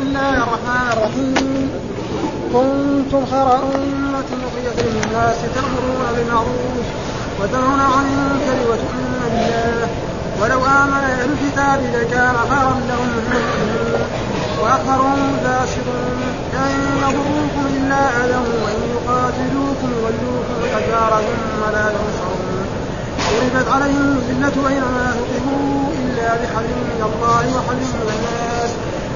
بسم الله الرحمن الرحيم كنتم خير أمة أخرجت للناس تأمرون بالمعروف وتنهون عن المنكر وتؤمنون بالله ولو آمن أهل الكتاب لكان خيرا لهم وأكثرهم فاسقون لن يضروكم إلا أذى وإن يقاتلوكم يولوكم الحجارة ثم لا ينصرون ضربت عليهم الذلة أينما ثقفوا إلا بحبل من الله وحبل من الناس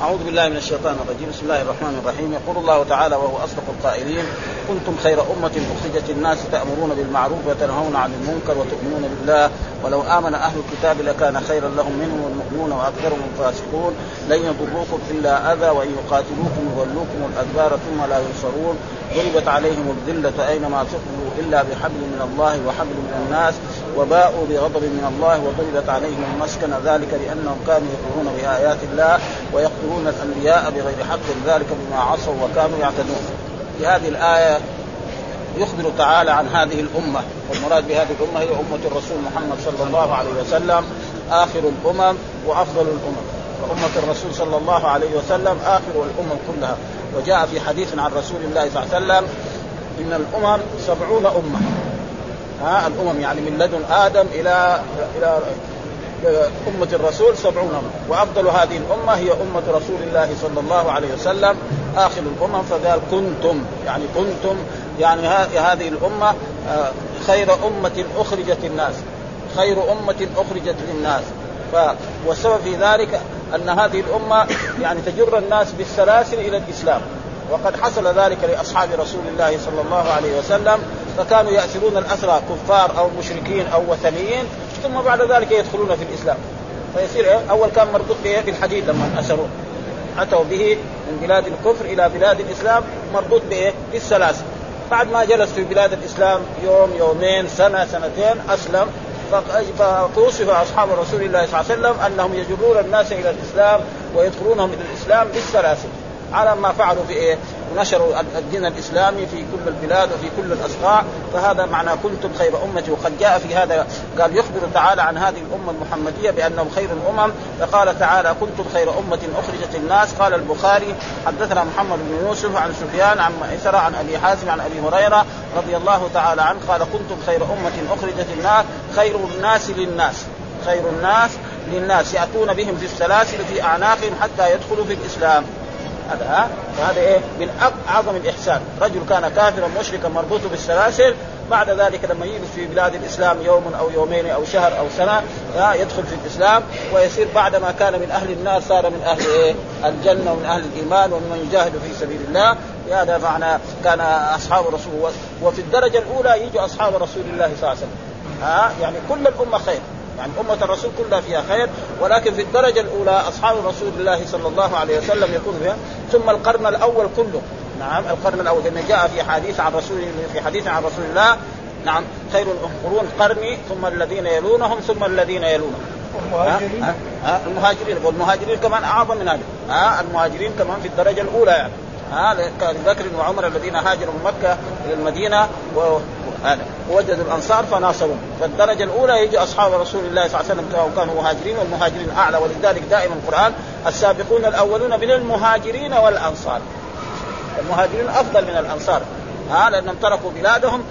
أعوذ بالله من الشيطان الرجيم. بسم الله الرحمن الرحيم. يقول الله تعالى وهو أصدق القائلين كنتم خير أمة أخرجت الناس تأمرون بالمعروف وتنهون عن المنكر وتؤمنون بالله. ولو آمن أهل الكتاب لكان خيرا لهم منهم المؤمنون وأكثرهم الفاسقون لن يضروكم إلا أذى وإن يقاتلوكم يولوكم الأدبار ثم لا ينصرون. ضربت عليهم الذلة أينما ثقلوا إلا بحبل من الله وحبل من الناس وباءوا بغضب من الله وضربت عليهم المسكن. ذلك بأنهم كانوا يكفرون بآيات الله ويقتلون الأنبياء بغير حق. ذلك بما عصوا وكانوا يعتدون. في هذه الآية يخبر تعالى عن هذه الأمة والمراد بهذه الأمة هي أمة الرسول محمد صلى الله عليه وسلم آخر الأمم وأفضل الأمم. وأمة الرسول صلى الله عليه وسلم آخر الأمم كلها. وجاء في حديث عن رسول الله صلى الله عليه وسلم إن الأمم سبعون أمة. ها الأمم يعني من لدن آدم إلى إلى أمة الرسول سبعون أمة. وأفضل هذه الأمة هي أمة رسول الله صلى الله عليه وسلم آخر الأمم. فقال كنتم يعني كنتم يعني هذه الأمة آه، خير أمة أخرجت الناس. خير أمة أخرجت للناس ف والسبب في ذلك أن هذه الأمة يعني تجر الناس بالسلاسل إلى الإسلام. وقد حصل ذلك لأصحاب رسول الله صلى الله عليه وسلم فكانوا ياسرون الاسرى كفار أو مشركين أو وثنيين ثم بعد ذلك يدخلون في الإسلام. فيصير إيه؟ أول كان مربوط بالحديد لما اسروه أتوا به من بلاد الكفر إلى بلاد الإسلام مربوط بايه؟ بالسلاسل. بعد ما جلس في بلاد الإسلام يوم يومين سنة سنتين أسلم. فوصف أصحاب رسول الله صلى الله عليه وسلم أنهم يجرون الناس إلى الإسلام ويدخلونهم إلى الإسلام بالسلاسل. على ما فعلوا في إيه؟ نشروا الدين الإسلامي في كل البلاد وفي كل الاصقاع فهذا معنى كنتم خير امه وقد جاء في هذا قال يخبر تعالى عن هذه الأمة المحمدية بأنهم خير الأمم. فقال تعالى كنتم خير أمة أخرجت الناس. قال البخاري حدثنا محمد بن يوسف عن سفيان عن ميسرة عن أبي حازم عن أبي هريرة رضي الله تعالى عنه. قال كنتم خير أمة أخرجت الناس. خير الناس للناس. خير الناس للناس. يأتون بهم في السلاسل في أعناقهم حتى يدخلوا في الإسلام. هذا ها فهذا إيه؟ من أعظم الإحسان. رجل كان كافرا مشركا مربوط بالسلاسل بعد ذلك لما يجلس في بلاد الإسلام يوم أو يومين أو شهر أو سنة يدخل في الإسلام ويصير بعد ما كان من أهل النار صار من أهل إيه؟ الجنة ومن أهل الإيمان ومن يجاهد في سبيل الله. هذا معنى كان أصحاب الرسول وفي الدرجة الأولى يجوا أصحاب رسول الله صلى الله عليه وسلم. ها يعني كل الأمة خير. يعني أمة الرسول كلها فيها خير ولكن في الدرجة الأولى أصحاب رسول الله صلى الله عليه وسلم يكون فيها. ثم القرن الأول كله. نعم القرن الأول لما جاء في حديث عن رسول في حديث عن رسول الله. نعم خير القرون قرني ثم الذين يلونهم ثم الذين يلونهم. المهاجرين. ها ها المهاجرين. والمهاجرين كمان أعظم من هذا. ها المهاجرين كمان في الدرجة الأولى يعني. ها بكر وعمر الذين هاجروا من مكة إلى المدينة هذا. ووجدوا الأنصار فناصروا. فالدرجة الأولى يجي أصحاب رسول الله صلى الله عليه وسلم كانوا مهاجرين والمهاجرين اعلى ولذلك دائما القرآن السابقون الأولون من المهاجرين والأنصار. المهاجرين أفضل من الأنصار. ها لأنهم تركوا بلادهم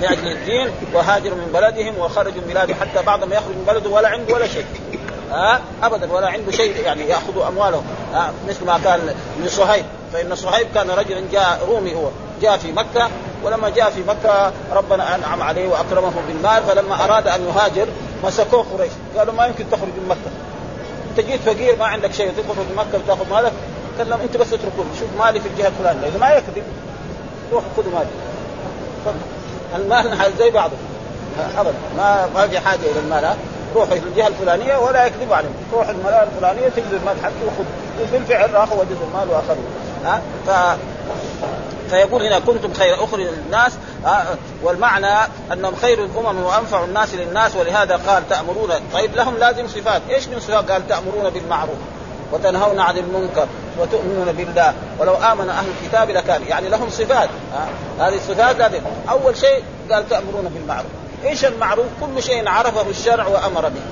لأجل الدين وهاجروا من بلدهم وخرجوا من بلادهم حتى بعضهم يخرج من بلده ولا عنده ولا شيء. ها؟ ابدا ولا عنده شيء يعني ياخذوا اموالهم ها؟ مثل ما كان لصهيب فإن صهيب كان رجلا جاء رومي هو جاء في مكة ولما جاء في مكة ربنا أنعم عليه وأكرمه بالمال فلما أراد أن يهاجر مسكوه قريش. قالوا ما يمكن تخرج من مكة. أنت جيت فقير ما عندك شيء تخرج من مكة وتأخذ مالك. قال لهم أنت بس اتركوني شوف مالي في الجهة الفلانية. إذا ما يكذب روح خذوا مالي المال زي بعضه. ابدا. ما ما في حاجة إلى المال في الجهة الفلانية ولا يكذبوا عليهم. روح المال الفلانية تجد المال حقي وخذ وبالفعل راحوا وجدوا المال واخذوه ها؟ ف فيقول هنا كنتم خير أخرج للناس. آه والمعنى أنهم خير الأمم وأنفع الناس للناس ولهذا قال تأمرون. طيب لهم لازم صفات. إيش من صفات؟ قال تأمرون بالمعروف وتنهون عن المنكر وتؤمنون بالله. ولو آمن أهل الكتاب لكان. يعني لهم صفات. آه. هذه الصفات لازم أول شيء قال تأمرون بالمعروف. إيش المعروف؟ كل شيء عرفه الشرع وأمر به.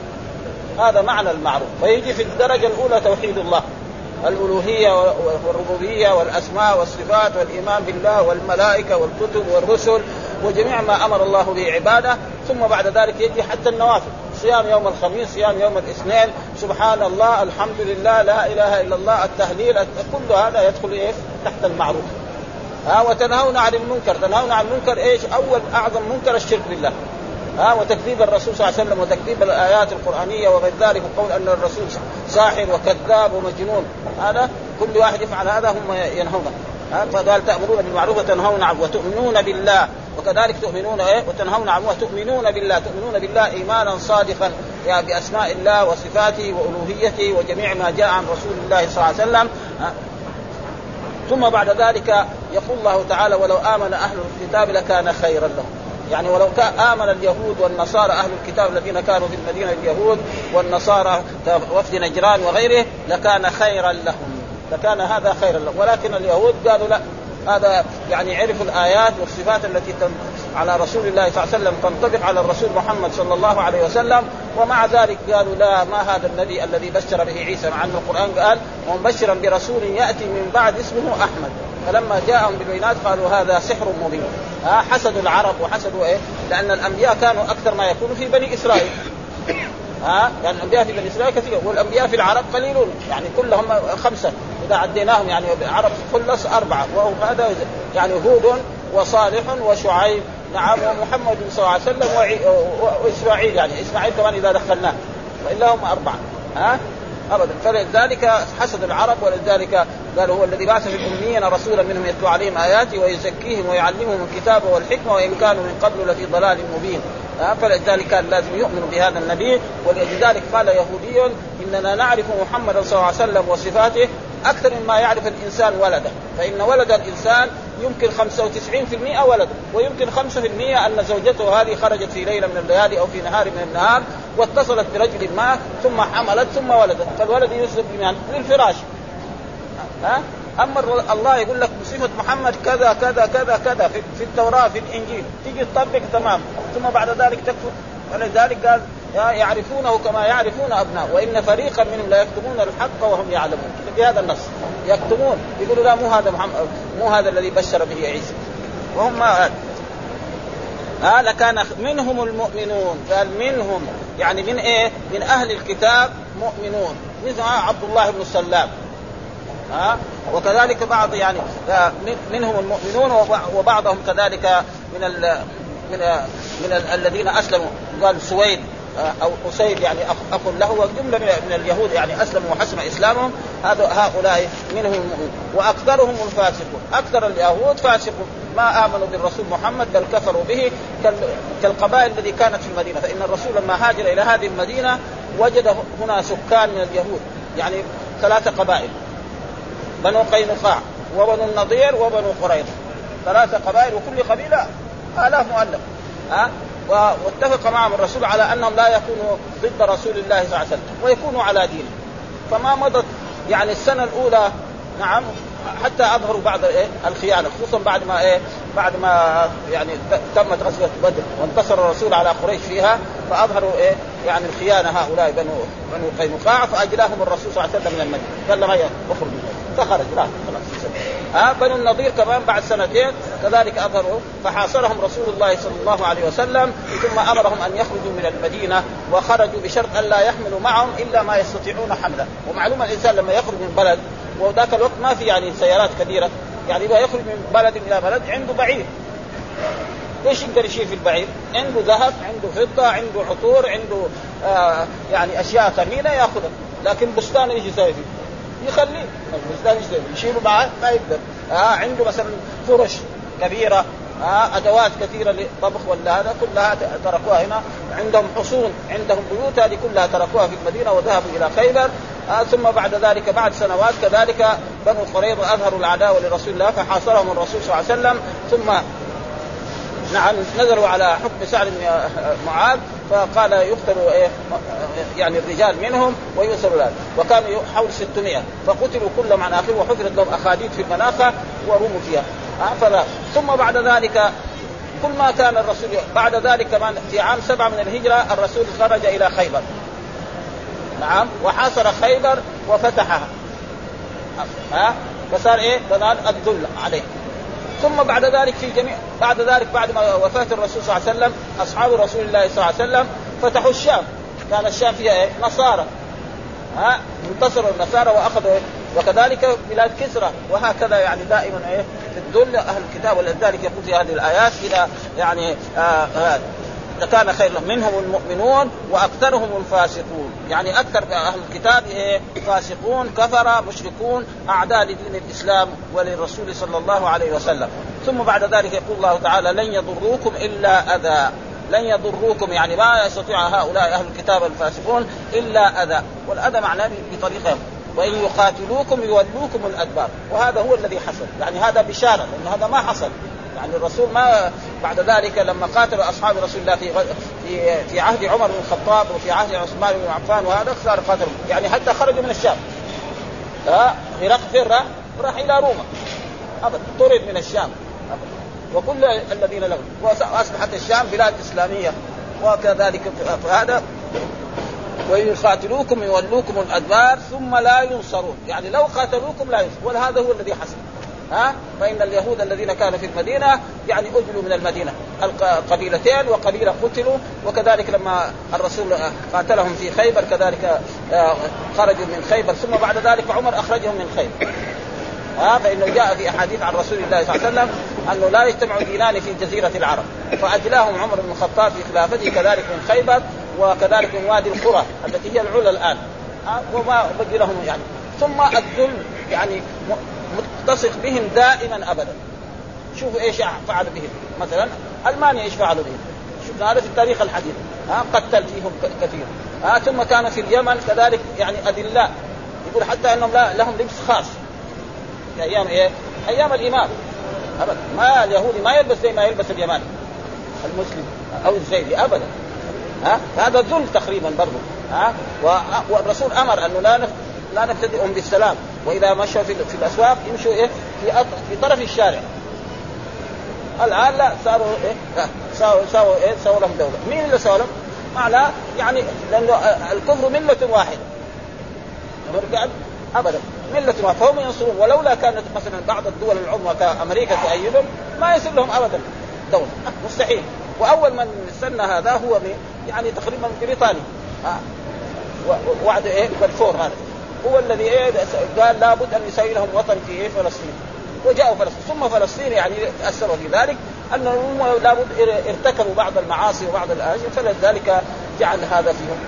هذا معنى المعروف. ويجي في الدرجة الأولى توحيد الله. الألوهية والربوبية والأسماء والصفات والإيمان بالله والملائكة والكتب والرسل وجميع ما أمر الله به عباده. ثم بعد ذلك يجي حتى النوافل. صيام يوم الخميس صيام يوم الاثنين. سبحان الله الحمد لله لا إله إلا الله التهليل كل هذا يدخل إيه تحت المعروف. ها وتنهون عن المنكر. تنهون عن المنكر إيش؟ أول أعظم منكر الشرك بالله. ها وتكذيب الرسول صلى الله عليه وسلم وتكذيب الآيات القرآنية وغير ذلك وقول أن الرسول ساحر وكذاب ومجنون. هذا كل واحد يفعل هذا هم ينهون. فقال تأمرون بالمعروف وتنهون عن وتؤمنون بالله؟ وكذلك تؤمنون إيه؟ وتنهون عن وتؤمنون بالله تؤمنون بالله إيمانا صادقا يعني بأسماء الله وصفاته وألوهيته وجميع ما جاء عن رسول الله صلى الله عليه وسلم. ثم بعد ذلك يقول الله تعالى ولو آمن أهل الكتاب لكان خيرا لهم. يعني ولو كان آمن اليهود والنصارى أهل الكتاب الذين كانوا في المدينة اليهود والنصارى وفد نجران وغيره لكان خيرا لهم. لكان هذا خيرا لهم. ولكن اليهود قالوا لا هذا يعني عرفوا الآيات والصفات التي على رسول الله صلى الله عليه وسلم تنطبق على الرسول محمد صلى الله عليه وسلم ومع ذلك قالوا لا ما هذا النبي الذي بشر به عيسى مع ان القرآن قال ومبشرا برسول يأتي من بعد اسمه أحمد. فلما جاءهم بالبينات قالوا هذا سحر مبين. ها حسدوا العرب وحسدوا إيه؟ لأن الأنبياء كانوا أكثر ما يكونوا في بني إسرائيل. ها؟ يعني الأنبياء في بني إسرائيل كثير والأنبياء في العرب قليلون يعني كلهم خمسة. إذا عديناهم يعني العرب خلص أربعة وهو هذا يعني هود وصالح وشعيب. نعم ومحمد صلى الله عليه وسلم وإسماعيل يعني إسماعيل كمان إذا دخلناه وإلا هم أربعة ها؟ ابدا. فلذلك حسد العرب ولذلك قال هو الذي بعث في الأميين رسولا منهم يتلو عليهم اياته ويزكيهم ويعلمهم الكتاب والحكمة وإن كانوا من قبل لفي ضلال مبين. فلذلك كان لازم يؤمنوا بهذا النبي ولذلك قال يهودي إننا نعرف محمدا صلى الله عليه وسلم وصفاته أكثر مما يعرف الإنسان ولده. فإن ولد الإنسان يمكن 95% ولد ويمكن 5% أن زوجته هذه خرجت في ليلة من الليالي أو في نهار من النهار واتصلت برجل ما ثم حملت ثم ولدت. فالولد يسلب للفراش ها؟ اما الله يقول لك بصفة محمد كذا كذا كذا كذا في, في التوراة في الإنجيل. تيجي تطبق تمام. ثم بعد ذلك تكفر ولذلك قال يعرفونه كما يعرفون ابناء وإن فريقا منهم لا يكتمون الحق وهم يعلمون. بهذا النص. يكتمون. يقولوا لا مو هذا محمد مو هذا الذي بشر به عيسى. وهم ما ها لكان منهم المؤمنون. قال منهم. يعني من إيه؟ من أهل الكتاب مؤمنون. مثل عبد الله بن سلام. ها؟ وكذلك بعض يعني منهم المؤمنون وبعضهم كذلك من ال من من الذين أسلموا. قال سويد أو أسيد يعني اخ له وجمله من اليهود يعني أسلموا وحسن إسلامهم. هذا هؤلاء منهم المؤمنون. وأكثرهم الفاسقون. أكثر اليهود فاسقون. ما آمنوا بالرسول محمد بل كفروا به. كالقبائل التي كانت في المدينة. فإن الرسول لما هاجر إلى هذه المدينة وجد هنا سكان من اليهود. يعني ثلاثة قبائل. بنو قينقاع وبنو النضير وبنو قريظة. ثلاثة قبائل وكل قبيلة. آلاف مؤلف. ها؟ واتفق معهم الرسول على أنهم لا يكونوا ضد رسول الله صلى الله عليه وسلم ويكونوا على دينه فما مضت يعني السنة الأولى نعم حتى اظهروا بعض إيه؟ الخيانة خصوصا بعد ما إيه؟ بعد ما يعني تمت غزوة بدر وانتصر الرسول على قريش فيها فأظهروا إيه؟ يعني الخيانة هؤلاء بنو بنو قينقاع فأجلاهم الرسول صلى الله عليه وسلم من المدينة. قال لهم هيا فخرج لا خلاص ها بنو النضير كمان بعد سنتين كذلك أظهروا فحاصرهم رسول الله صلى الله عليه وسلم ثم أمرهم أن يخرجوا من المدينة وخرجوا بشرط أن لا يحملوا معهم إلا ما يستطيعون حمله ومعلومه الإنسان لما يخرج من بلد وذاك الوقت ما في يعني سيارات كثيرة يعني إذا يخرج من بلد إلى بلد عنده بعير إيش يقدر يشيل في البعير؟ عنده ذهب، عنده فضة، عنده عطور، عنده آه يعني أشياء ثمينة يأخذها، لكن بستان إيش يسوي فيه؟ يخليه البستان إيش يسوي؟ يشيله ما يقدر، آه عنده مثلا فرش كبيرة آه أدوات كثيرة للطبخ ولا هذا كلها تركوها هنا. عندهم حصون عندهم بيوت هذه كلها تركوها في المدينة وذهبوا إلى خيبر. آه ثم بعد ذلك بعد سنوات كذلك بنو قريظة أظهروا العداوة لرسول الله فحاصرهم الرسول صلى الله عليه وسلم. ثم نعم نزلوا على حكم سعد بن معاذ. فقال يقتل إيه يعني الرجال منهم ويؤسر الآن. وكانوا حول 600 فقتلوا كلهم عن اخره وحفرت لهم أخاديد في المناخة ورموا فيها. فلا. ثم بعد ذلك كل ما كان الرسول بعد ذلك كمان في عام سبعة من الهجرة الرسول خرج إلى خيبر. نعم. وحاصر خيبر وفتحها. ها فصار إيه؟ فصار الذل عليه. ثم بعد ذلك في جميع بعد ذلك بعد وفاة الرسول صلى الله عليه وسلم أصحاب رسول الله صلى الله عليه وسلم فتحوا الشام. كان الشام فيها إيه؟ نصارى. ها؟ انتصروا النصارى وأخذوا إيه؟ وكذلك بلاد كسرى. وهكذا يعني دائما إيه؟ الذل أهل الكتاب ولذلك يقول في هذه الآيات اذا يعني آه آه لكان خيرا منهم المؤمنون وأكثرهم الفاسقون. يعني أكثر أهل الكتاب إيه؟ فاسقون كفر مشركون أعداء لدين الإسلام وللرسول صلى الله عليه وسلم. ثم بعد ذلك يقول الله تعالى لن يضروكم إلا أذى. لن يضروكم يعني ما يستطيع هؤلاء أهل الكتاب الفاسقون إلا أذى. والأذى معناه بطريقة وإن يقاتلوكم يولوكم الأدبار. وهذا هو الذي حصل. يعني هذا بشارة لأن هذا ما حصل. يعني الرسول ما بعد ذلك لما قاتل أصحاب رسول الله في في في عهد عمر بن الخطاب وفي عهد عثمان بن عفان وهذا صار قاتلهم يعني حتى خرجوا من الشام. ها؟ هرقل فين راح؟ إلى روما. ابدا. طرد من الشام. أبدا. وكل الذين لهم وأصبحت الشام بلاد إسلامية. وكذلك هذا وإن يقاتلوكم يولوكم الأدبار ثم لا ينصرون. يعني لو قاتلوكم لا ينصرون. وهذا هو الذي حصل. ها؟ فإن اليهود الذين كانوا في المدينة يعني أجلوا من المدينة. القبيلتين وقبيلة قتلوا وكذلك لما الرسول قاتلهم في خيبر كذلك آه، خرجوا من خيبر. ثم بعد ذلك عمر أخرجهم من خيبر. ها؟ فإنه جاء في أحاديث عن رسول الله صلى الله عليه وسلم أنه لا يجتمع دينان في جزيرة العرب. فأجلاهم عمر بن الخطاب في خلافته كذلك من خيبر وكذلك من وادي القرى التي هي العلا الآن. وما بقي لهم يعني. ثم الذل يعني متصف بهم دائما أبدا. شوفوا إيش فعل بهم. مثلا ألمانيا إيش فعلوا بهم؟ شفنا هذا في التاريخ الحديث. ها قتل فيهم كثير. ها ثم كان في اليمن كذلك يعني اذلاء يقول حتى أنهم لهم لبس خاص. في أيام إيه؟ أيام الإمام. ابدا. ما اليهودي ما يلبس زي ما يلبس اليماني. المسلم. أو الزيدي ابدا. ها هذا ذل تقريبا برضه ها والرسول أمر أنه لا لا نبتدئهم بالسلام. وإذا مشوا في, في الأسواق يمشوا إيه؟ في في طرف الشارع. الآن لا صاروا إيه؟ ساووا ساووا إيه؟ ساووا لهم دولة. مين اللي ساووا لهم؟ معناه يعني لأنه الكفر ملة واحدة ابدا. ملة واحدة فهم ينصرون. ولولا كانت مثلا بعض الدول العظمى كأمريكا تؤيدهم ما يصير لهم ابدا دولة. مستحيل. وأول من سن هذا هو مين؟ يعني تقريبا بريطانيا. وعد إيه؟ بلفور هذا. هو الذي إيه قال لابد أن يسوي لهم وطن في فلسطين. وجاءوا فلسطين. ثم فلسطين يعني أثروا في ذلك أنهم لابد ارتكبوا بعض المعاصي وبعض الاشياء فلذلك جعل هذا فيهم.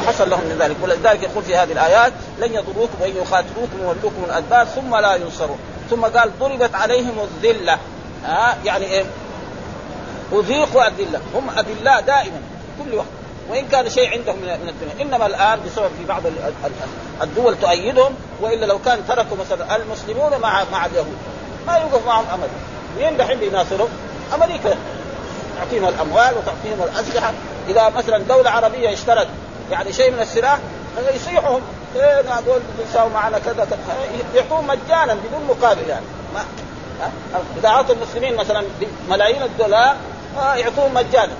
وحصل لهم من ذلك. ولذلك يقول في هذه الآيات لن يضروكم وإن يقاتلوكم ويولوكم الأدبار ثم لا ينصرون. ثم قال ضربت عليهم الذلة. ها يعني إيه؟ أذيقوا الذلة. هم اذلاء دائما. كل وقت وإن كان شيء عندهم من الدنيا. إنما الآن بسبب في بعض الدول تؤيدهم وإلا لو كان تركوا مثلا المسلمون مع مع اليهود. ما يوقف معهم امل مين دحين بيناصرهم؟ أمريكا. تعطيهم الأموال وتعطيهم الأسلحة. إذا مثلا دولة عربية اشترت يعني شيء من السلاح يصيحهم. إيه هذول بيساووا معنا كذا كذا. يعطوهم مجانا بدون مقابل يعني. ما إذا اعطوا المسلمين مثلا ملايين الدولار آه يعطوهم مجانا.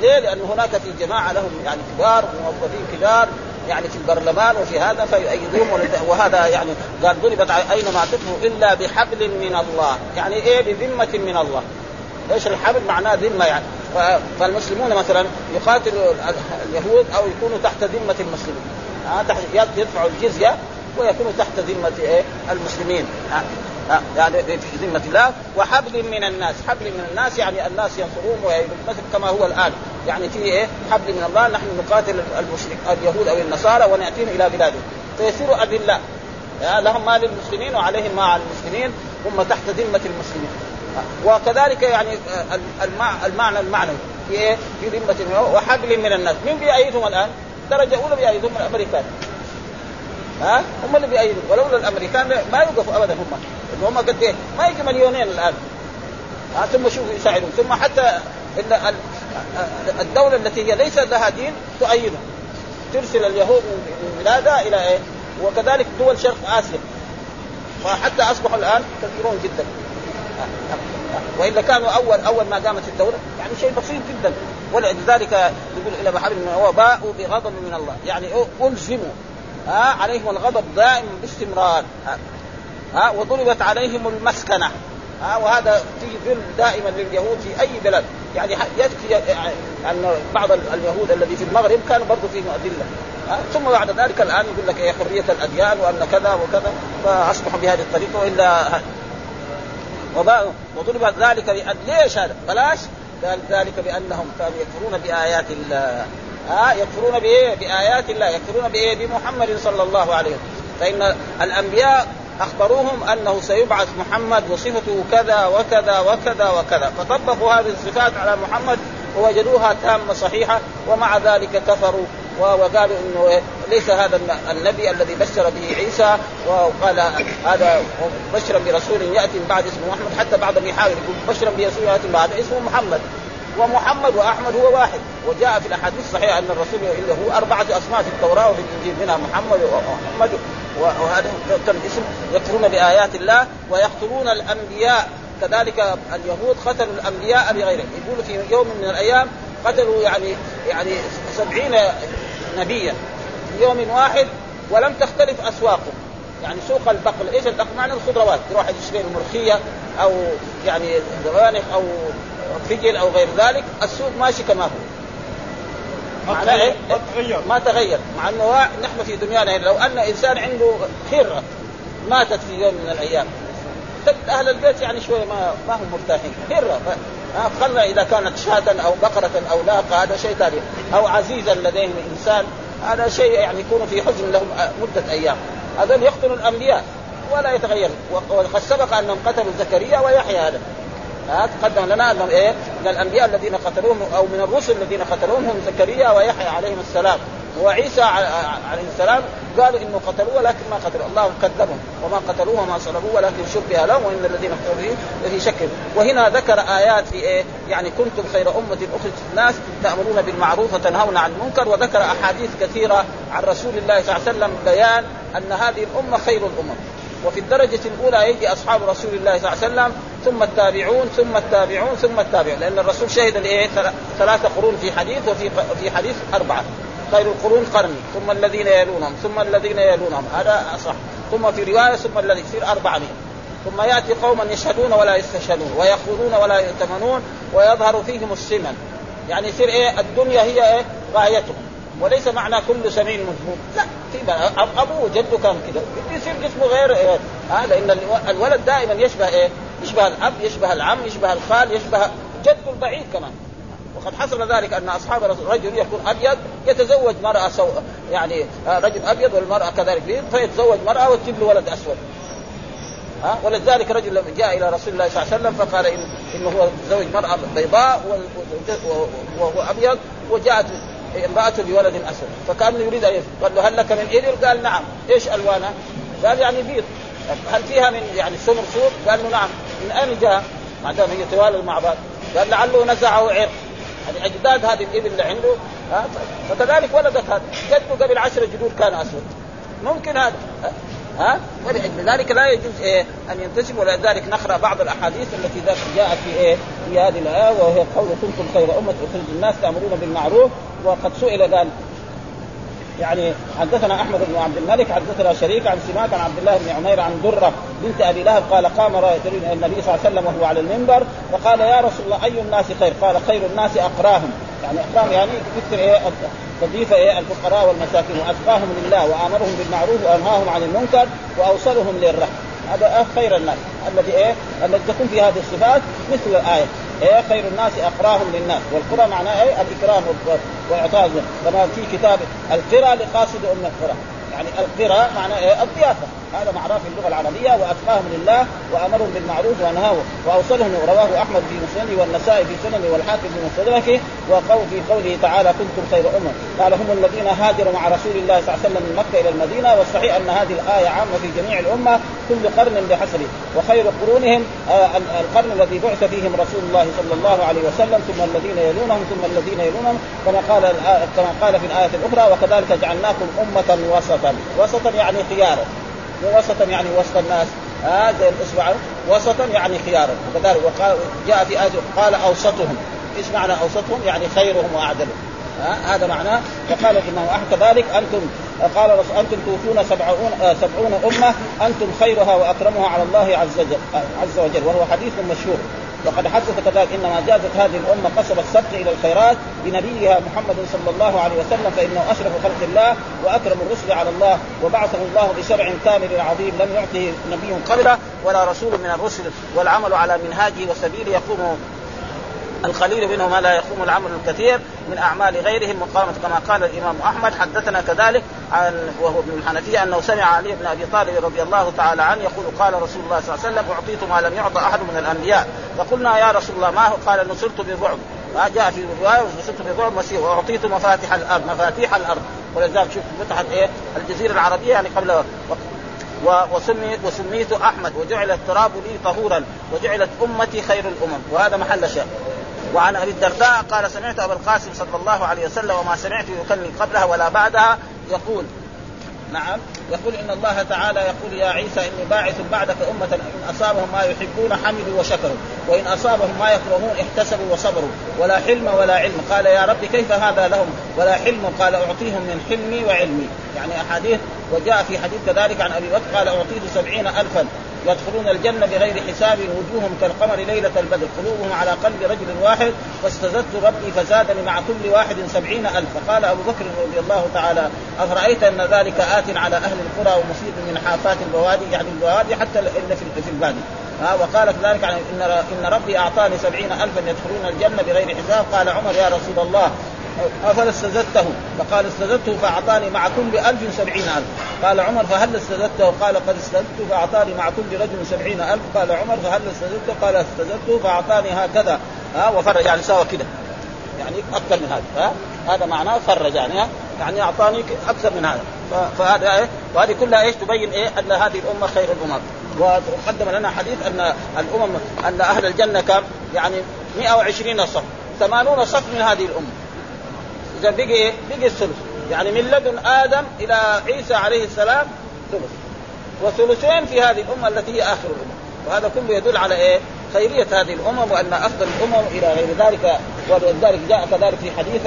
ليه؟ لأن هناك في جماعة لهم يعني كبار وموظفين كبار يعني في البرلمان وفي هذا فيؤيدوهم وهذا يعني قال ضربت اينما تدخلوا إلا بحبل من الله، يعني إيه بذمة من الله. إيش الحبل؟ معناه ذمة يعني، فالمسلمون مثلا يقاتلوا اليهود أو يكونوا تحت ذمة المسلمين. تحت يدفعوا الجزية ويكونوا تحت ذمة إيه؟ المسلمين. يعني في ذمة الله وحبل من الناس. حبل من الناس يعني الناس ينصرون مثل كما هو الآن. يعني في إيه؟ حبل من الله نحن نقاتل المشرك اليهود أو النصارى ونأتيهم إلى بلادهم. فيصيروا أذلاء يعني لهم ما للمسلمين وعليهم ما على المسلمين. هم تحت ذمة المسلمين. وكذلك يعني المعنى المعنوي في إيه؟ في ذمة وحبل من الناس، مين بيأيدهم الآن؟ درجة أولى بيأيدهم الأمريكان. ها هم اللي بيأيدوا ولولا الأمريكان ما يوقفوا ابدا هم. هم قد إيه؟ ما يجي مليونين الآن. ها ثم شوفوا يساعدون. ثم حتى إن الدولة التي هي ليس لها دين تؤيدهم ترسل اليهود من بلادها إلى إيه؟ وكذلك دول شرق آسيا. فحتى أصبحوا الآن كثيرون جدا. وإلا كانوا اول أول ما قامت الدولة. يعني شيء بسيط جدا. ولذلك يقول إلى محل من هو باءوا بغضب من الله. يعني ألزموا ها عليهم الغضب دائم باستمرار. ها وضربت عليهم المسكنة. ها وهذا في ذل دائما لليهود في أي بلد. يعني يكفي أن بعض اليهود الذي في المغرب كانوا برضه فيهم اذله ثم بعد ذلك الآن يقول لك إيه حرية الأديان وأن كذا وكذا فأصبحوا بهذه الطريقة وإلا وضرب ذلك بأن ليش هذا؟ بلاش؟ قال ذلك بأنهم كانوا يكفرون بآيات الله. ها يكفرون بإيه؟ بآيات الله. يكفرون بإيه؟ بمحمد صلى الله عليه وسلم. فإن الأنبياء أخبروهم أنه سيبعث محمد وصفته كذا وكذا وكذا وكذا. فطبقوا هذه الصفات على محمد ووجدوها تامة صحيحة ومع ذلك كفروا. وقالوا إنه ليس هذا النبي الذي بشر به عيسى. وقال هذا بشرا برسول يأتي من بعد اسمه محمد. حتى بعضهم يحاول يقول بشرا برسول يأتي من بعد اسمه محمد. ومحمد وأحمد هو واحد. وجاء في الأحاديث الصحيحة أن الرسول له أربعة اسماء في التوراة وفي الإنجيل منها محمد ومحمد وهذا اسم يكفرون بآيات الله ويقتلون الأنبياء. كذلك اليهود قتلوا الأنبياء بغيره يقولوا في يوم من الأيام قتلوا يعني يعني سبعين نبيا في يوم واحد ولم تختلف أسواقهم. يعني سوق البقل إيش البقل؟ معنى الخضروات. يروح يشتري الملوخيه أو يعني زوانق أو فجل أو غير ذلك السوق ماشي كما هو. معناه إيه؟ ما تغير. ما تغير. مع إنه نحن في دنيانا لو أن إنسان عنده خره ماتت في يوم من الأيام أهل البيت يعني شوية ما ما هم مرتاحين. خره خلنا إذا كانت شاة أو بقرة أو ناقة هذا شيء ثاني. أو عزيزا لديهم إنسان هذا شيء يعني يكون في حزن لهم مدة أيام. هذول يقتلوا الأنبياء ولا يتغير وقد سبق أنهم قتلوا زكريا ويحيى هذا. ها تقدم لنا انهم إيه؟ من الأنبياء الذين قتلوهم أو من الرسل الذين قتلوهم هم زكريا ويحيى عليهم السلام. وعيسى عليه السلام قالوا إنه قتلوه ولكن ما قتلوا الله كذبهم وما قتلوه وما صلبوه ولكن شبه لهم وإن الذين اختلفوا لفي شك. وهنا ذكر آيات في إيه؟ يعني كنتم خير أمة أخرجت الناس تأمرون بالمعروف وتنهون عن المنكر. وذكر أحاديث كثيرة عن رسول الله صلى الله عليه وسلم بيان أن هذه الأمة خير الأمم. وفي الدرجة الأولى يجي أصحاب رسول الله صلى الله عليه وسلم ثم التابعون ثم التابعون ثم التابعون. لأن الرسول شهد لإيه؟ ثلاثة قرون في حديث وفي في حديث أربعة. خير القرون قرني ثم الذين يلونهم ثم الذين يلونهم. هذا أصح. ثم في رواية ثم الذي يصير أربعة ثم يأتي قوما يشهدون ولا يستشهدون ويخوضون ولا يؤتمنون ويظهر فيهم السمن. يعني يصير إيه الدنيا هي إيه؟ غايتهم وليس معنى كل سمين مذموم. لا. في أبوه جده كان كذا يصير جسمه غير إيه؟ آه لأن الولد دائما يشبه إيه؟ يشبه الأب يشبه العم يشبه الخال يشبه جده البعيد كمان وقد حصل ذلك أن أصحاب رجل يكون أبيض يتزوج مرأة سو يعني رجل أبيض والمرأة كذلك فيتزوج مرأة وتجيب له ولد أسود ها ولذلك رجل لما جاء إلى رسول الله صلى الله عليه وسلم فقال إن إنه هو تزوج مرأة بيضاء وهو أبيض وجاءت امرأته بولد أسود فكأن يريد أن قال له هل لك من ابل؟ قال نعم. إيش الوانها؟ قال يعني بيض. هل فيها من يعني سمر سود؟ قال له نعم. من أين جاء؟ ما دام هي توالد مع بعض. قال لعله نزعه عرق يعني أجداد هذه الإبل اللي عنده فكذلك ولدت هذا جده قبل عشر جدود كان أسود. ممكن هذا. ها؟ ولذلك لا يجوز إيه أن ينتسب ولذلك نقرأ بعض الأحاديث التي جاءت في إيه في هذه الآية وهي قول كنتم خير أمة اخرج الناس تأمرون بالمعروف وقد سئل قال يعني حدثنا أحمد بن عبد الملك حدثنا شريك عن سماك عن عبد الله بن عمير عن درة بنت أبي لهب قال قام النبي صلى الله عليه وسلم وهو على المنبر فقال يا رسول الله أي الناس خير؟ قال خير الناس أقراهم. يعني اقراهم يعني مثل إيه تضيف إيه؟ الفقراء والمساكين. وأتقاهم لله وآمرهم بالمعروف وأنهاهم عن المنكر وأوصلهم للرحم. هذا خير الناس. الذي إيه؟ الذي تكون في هذه الصفات مثل الآية. إيه؟ خير الناس أقراهم للناس. والقرى معناه إيه؟ الاكرام واعطاء كما في كتاب القرى لقاصد أم القرى. يعني القرى معناه إيه؟ الضيافة. هذا معناه في اللغة العربية وأتقاهم لله وأمرهم بالمعروف ونهاهم وأوصلهم رواه أحمد في مسنده والنسائي في سننه والحاكم في مستدركه وقول في قوله تعالى كنتم خير أمة قال هم الذين هاجروا مع رسول الله صلى الله عليه وسلم من مكة إلى المدينة والصحيح أن هذه الآية عامة في جميع الأمة كل قرن بحسبه وخير قرونهم آه القرن الذي بعث فيهم رسول الله صلى الله عليه وسلم ثم الذين يلونهم ثم الذين يلونهم كما قال كما قال في الآية الأخرى وكذلك جعلناكم أمة وسطا. وسطا يعني خيارا وسطا يعني وسط الناس. هذا آه الإصبع وسطا يعني خيارا وكذلك وقال جاء في آية قال أوسطهم. إيش معنى أوسطهم؟ يعني خيرهم وأعدلهم. آه هذا معناه. وقال الإمام أحمد كذلك أنتم قال أنتم توفون سبعون آه سبعون أمة أنتم خيرها وأكرمها على الله عز وجل عز وجل وهو حديث مشهور. وقد حدث كذلك إنما جازت هذه الأمة قصب السبق إلى الخيرات بنبيها محمد صلى الله عليه وسلم فإنه أشرف خلق الله وأكرم الرسل على الله وبعثه الله بشرع كامل عظيم لم يعطه نبي قبله ولا رسول من الرسل والعمل على منهاجه وسبيله يقوم القليل منه ما لا يقوم العمل الكثير من أعمال غيرهم مقامه كما قال الإمام أحمد. حدثنا كذلك عن وهو ابن الحنفية أنه سمع علي بن أبي طالب رضي الله تعالى عنه يقول قال رسول الله صلى الله عليه وسلم أعطيت ما لم يعط أحد من الأنبياء. فقلنا يا رسول الله ما هو؟ قال نصرت بالرعب ما جاء في رواية نصرت بالرعب مسير وأعطيت مفاتيح الأرض مفاتيح الأرض. ولذلك شوف فتحت إيه؟ الجزيرة العربية يعني قبل وسميت وسميت أحمد وجعل التراب لي طهورا وجعلت أمتي خير الأمم. وهذا محل شاهد. وعن أبي الدرداء قال سمعت أبا القاسم صلى الله عليه وسلم وما سمعت يكلم قبلها ولا بعدها يقول نعم يقول إن الله تعالى يقول يا عيسى إني باعث بعدك أمة إن أصابهم ما يحبون حمدوا وشكروا وإن أصابهم ما يكرهون احتسبوا وصبروا ولا حلم ولا علم. قال يا رب كيف هذا لهم؟ ولا حلم قال أعطيهم من حلمي وعلمي. يعني أحاديث وجاء في حديث كذلك عن أبي بكر قال اعطيت سبعين الفا. يدخلون الجنة بغير حساب وجوههم كالقمر ليلة البدر. قلوبهم على قلب رجل واحد فاستزدت ربي فزادني مع كل واحد سبعين ألف فقال أبو بكر رضي الله تعالى أفرأيت أن ذلك آت على أهل القرى ومصيب من حافات البوادي؟ يعني البوادي حتى إلا في البادي. ها وقال كذلك إن إن ربي أعطاني سبعين الفا يدخلون الجنة بغير حساب. قال عمر يا رسول الله أفلا استزدته؟ فقال استزدته فأعطاني مع كل ألف سبعين ألف. قال عمر فهل استزدته؟ قال قد استزدته فأعطاني مع كل رجل سبعين ألف. قال عمر فهل استزدته؟ قال استزدته فأعطاني هكذا. ها وفرج يعني سوى كده. يعني أكثر من هذا. ها هذا معناه فرج يعني ها يعني أعطاني أكثر من هذا. فهذا إيه؟ وهذه كلها إيش؟ تبين إيه؟ أن هذه الأمة خير الأمم. وقدم لنا حديث أن الأمم أن أهل الجنة كم يعني 120 صف 80 صف من هذه الأمة. إذا بقي إيه؟ بقي الثلث يعني من لدن آدم إلى عيسى عليه السلام ثلث وثلثين في هذه الأمة التي هي آخر الامم وهذا كله يدل على إيه؟ خيرية هذه الأمم وأن أفضل الأمم إلى غير ذلك ولذلك جاء كذلك في حديث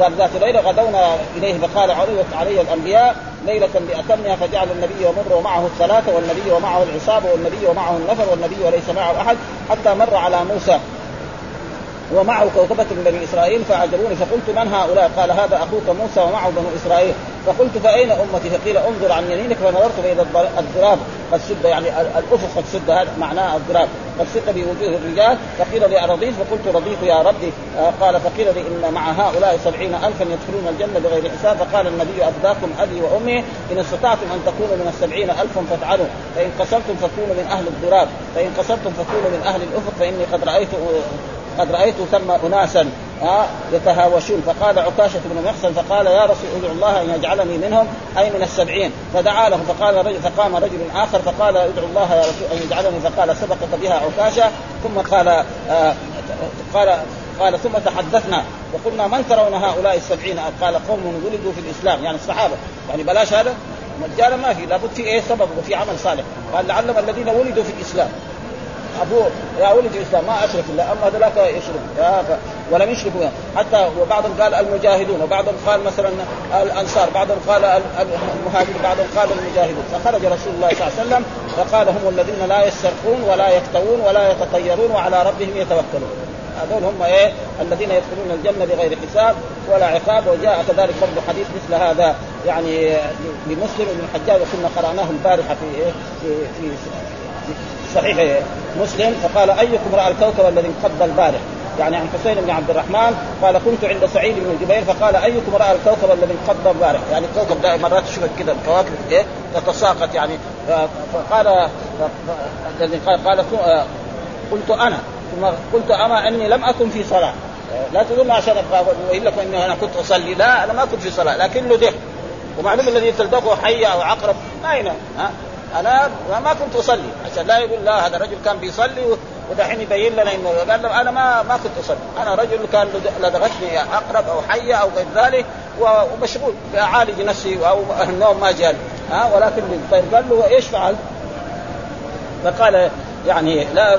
قال ذات ليلة غدونا إليه فقال عرضت علي الأنبياء ليلة باتمها فجعل النبي يمر ومعه الثلاثه والنبي ومعه العصابة والنبي ومعه النفر والنبي وليس معه أحد حتى مر على موسى ومعه كوكبة من بني إسرائيل فأعجبوني فقلت من هؤلاء؟ قال هذا أخوك موسى ومعه بنو إسرائيل. فقلت فأين أمتي؟ فقيل انظر عن يمينك فنظرت فإذا الضراب قد سد يعني الأفق قد سد هذا معناه الضراب. قد سد بوجوه الرجال فقيل لي أرضيت؟ فقلت رضيت يا ربي. آه قال فقيل لي إن مع هؤلاء سبعين ألفا يدخلون الجنة بغير حساب. فقال النبي أفداكم أبي وأمي إن استطعتم أن تكونوا من السبعين ألفا فافعلوا. فإن قصرتم فكونوا من أهل الضراب. فإن قصرتم فكونوا من أهل الأفق فإني قد رأيت قد رأيت ثم اناسا يتهاوشون. فقال عكاشة بن محسن فقال يا رسول ادعو الله أن يجعلني منهم أي من السبعين. فدعا له فقال رجل فقام رجل آخر فقال ادعو الله يا رسول أن يجعلني فقال سبقك بها عكاشة ثم قال آه قال قال ثم تحدثنا. وقلنا من ترون هؤلاء السبعين؟ قال قوم ولدوا في الإسلام يعني الصحابة. يعني بلاش هذا مجالا ما في لابد في إيه؟ سبب وفي عمل صالح. قال لعلهم الذين ولدوا في الإسلام. أبوه يا ولد الإسلام ما أشرك الله أما ذلك يشرك ولم يشركوا حتى وبعضهم قال المجاهدون وبعضهم قال مثلا الأنصار بعضهم قال المهاجرون بعضهم قال المجاهدون. فخرج رسول الله صلى الله عليه وسلم فقال هم الذين لا يسترقون ولا يكتوون ولا يتطيرون وعلى ربهم يتوكلون. هذول هم إيه؟ الذين يدخلون الجنة بغير حساب ولا عقاب وجاء كذلك برضه حديث مثل هذا يعني لمسلم بن الحجاج وكنا قرأناه البارحة في إيه؟ في, في صحيح مسلم فقال أيكم رأى الكوكب الذي انقض البارح؟ يعني عن حسين بن عبد الرحمن قال كنت عند سعيد بن جبير فقال أيكم رأى الكوكب الذي انقض البارح؟ يعني الكوكب ده مرات تشوف كذا الكواكب إيه؟ تتساقط يعني. فقال الذي قال قال قلت أنا ثم قلت أما أني لم أكن في صلاة. لا تقول عشان ابين لكم إني أنا كنت أصلي. لا أنا ما كنت في صلاة لكنه دق ومعلوم الذي تلدغه حيه أو عقرب ما ينام ها؟ أنا ما كنت أصلي. عشان لا يقول لا هذا الرجل كان بيصلي ودحين يبين لنا إنه قال له أنا ما ما كنت أصلي. أنا رجل كان لدغتني عقرب أو حية أو غير ذلك ومشغول اعالج نفسي أو النوم ما جاني. ها ولكن طيب قال له إيش فعل؟ فقال يعني لا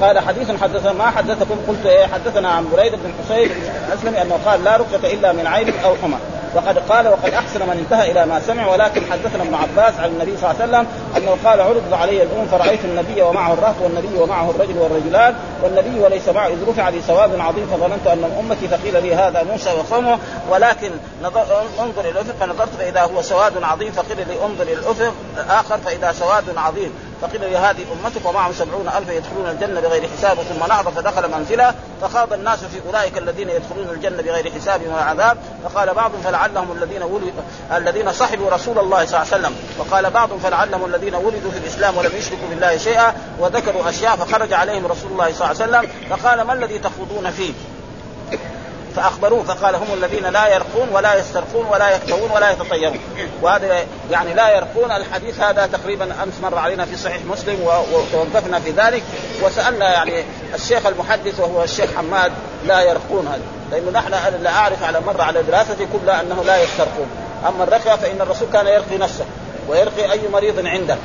قال حديث حدثنا ما حدثكم. قلت إيه حدثنا عن بريد بن حسين الاسلمي أنه قال لا رقية إلا من عين أو حمى. وقد قال وقد أحسن من انتهى إلى ما سمع ولكن حدثنا ابن عباس عن النبي صلى الله عليه وسلم أنه قال عرض علي الأمم فرأيت النبي ومعه الرهط والنبي ومعه الرجل والرجلان والنبي وليس معه إذ رفع لي ثواب عظيم فظننت أن أمتي فقيل لي هذا موسى وقومه ولكن نظر انظر إلى الأفق فنظرت فإذا هو سواد عظيم فقيل لي انظر إلى الأفق الآخر فإذا سواد عظيم. فقيل لهذه أمتك ومعهم سبعون ألفا يدخلون الجنة بغير حساب ثم نهض فدخل منزلة فخاض الناس في أولئك الذين يدخلون الجنة بغير حساب ولا عذاب. فقال بعضهم فلعلهم الذين ولدوا الذين صحبوا رسول الله صلى الله عليه وسلم. وقال بعضهم فلعلهم الذين ولدوا في الإسلام ولم يشركوا بالله شيئا وذكروا أشياء فخرج عليهم رسول الله صلى الله عليه وسلم. فقال ما الذي تخوضون فيه؟ فأخبروه فقال هم الذين لا يرقون ولا يسترقون ولا يكتوون ولا يتطيرون. وهذا يعني لا يرقون الحديث هذا تقريبا أمس مر علينا في صحيح مسلم وتوقفنا في ذلك. وسألنا يعني الشيخ المحدث وهو الشيخ حماد لا يرقون هذا. لأنه نحن لا أعرف على مر على دراستي كلها أنه لا يسترقون. أما الرقية فإن الرسول كان يرقي نفسه ويرقي أي مريض عنده.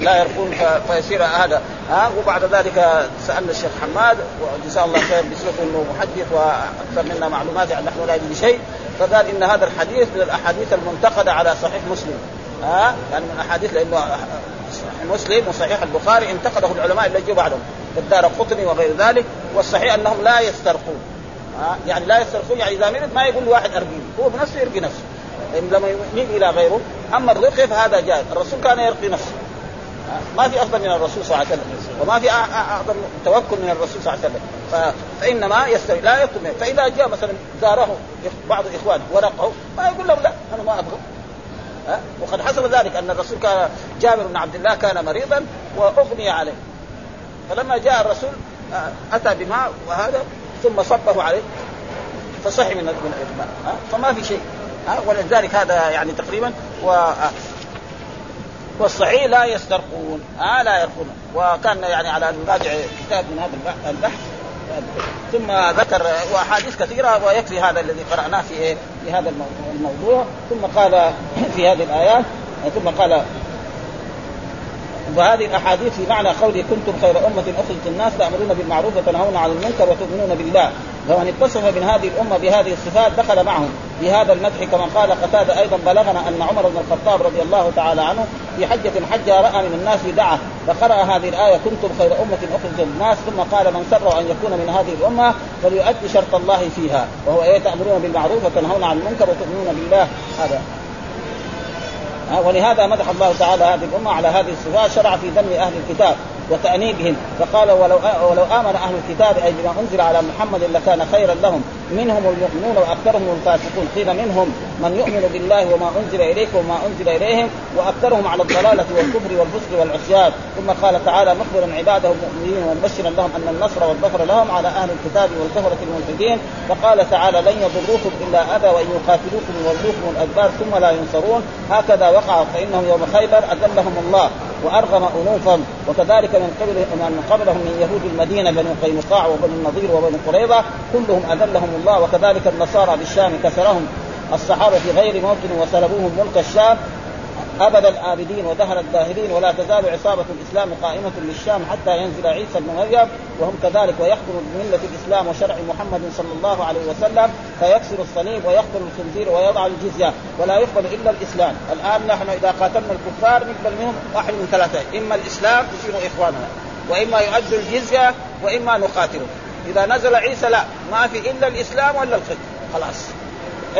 لا يرقون فيصير هذا. ها وبعد ذلك سألنا الشيخ حماد وجزاه الله خير بصفه إنه محدث وأكثر منا معلومات يعني نحن لا ندري شيء. فقال إن هذا الحديث من الأحاديث المنتقدة على صحيح مسلم. ها يعني من الأحاديث لأنه صحيح مسلم وصحيح البخاري انتقده العلماء اللي جو بعدهم الدار قطني وغير ذلك والصحيح أنهم لا يسترقون. يعني لا يسترقون يعني إذا مرض ما يقول لواحد ارقيه هو بنفسه يرقي نفسه. لما يميل إلى غيره أما الرقيه فهذا جائز. الرسول كان يرقي نفسه. ما في أفضل من الرسول صلى الله عليه وسلم. وما في اعظم توكل من الرسول صلى الله عليه وسلم. فإنما يستوي لا يطلب فإذا جاء مثلا زاره بعض إخوانه ورقه ما يقول له لا أنا ما أبغى. وقد حصل ذلك أن الرسول كان جابر بن عبد الله كان مريضا وأغمي عليه. فلما جاء الرسول أتى بماء وهذا ثم صبه عليه. فصحي من الاغماء فما في شيء. ولذلك هذا يعني تقريبا و والصحيح لا يسترقون. آه لا يرقون. وكان يعني على أن نراجع كتاب من هذا البحث ثم ذكر واحاديث كثيرة ويكفي هذا الذي قرأناه في في هذا الموضوع ثم قال في هذه الايات ثم قال وهذه الأحاديث في معنى قوله كنتم خير أمة أخرجت الناس تأمرون بالمعروف وتنهون عن المنكر وتؤمنون بالله. فمن اتصف من هذه الأمة بهذه الصفات دخل معهم. بهذا المدح كما قال قتادة أيضا بلغنا أن عمر بن الخطاب رضي الله تعالى عنه في حجة حجها رأى من الناس دعه فقرأ هذه الآية كنتم خير أمة أخرجت الناس ثم قال من سر أن يكون من هذه الأمة فليؤدي شرط الله فيها. وهو إيه تأمرون بالمعروف وتنهون عن المنكر وتؤمنون بالله. هذا. ولهذا مدح الله تعالى هذه الأمة على هذه الصفات شرع في ذم أهل الكتاب. وتأنيبهم. فقال ولو ولو آمن أهل الكتاب أي بما أنزل على محمد لكان خيرا لهم. منهم المؤمنون وأكثرهم الفاسقون. قيل منهم من يؤمن بالله وما أنزل إليكم وما أنزل إليهم وأكثرهم على الضلالة والكفر والفسق والعصيان. ثم قال تعالى مخبرا عباده المؤمنين ومبشرا لهم أن النصر والظفر لهم على أهل الكتاب والكفرة الملحدين. فقال تعالى لن يضروكم إلا أذى وإن يقاتلوكم يولوكم الأدبار ثم لا ينصرون. هكذا وقع فإنهم يوم خيبر أذلهم الله. وأرغم انوفا وكذلك من قبل من قبلهم من يهود المدينة بنو قينقاع وبنو النضير وبنو قريظة كلهم أذلهم الله وكذلك النصارى بالشام كسرهم. الصحابة في غير موطن وسلبوهم ملك الشام أبد الآبدين ودهر الداهرين ولا تزال عصابة الإسلام قائمة للشام حتى ينزل عيسى بن مريم وهم كذلك ويخبر بملة الإسلام وشرع محمد صلى الله عليه وسلم فيكسر الصليب ويقتل الخنزير ويضع الجزية ولا يقبل إلا الإسلام. الآن نحن إذا قاتلنا الكفار نقبل منهم واحد من ثلاثة إما الإسلام يصيروا إخواننا وإما يؤدوا الجزية وإما نقاتلهم إذا نزل عيسى لا ما في إلا الإسلام ولا القتل خلاص.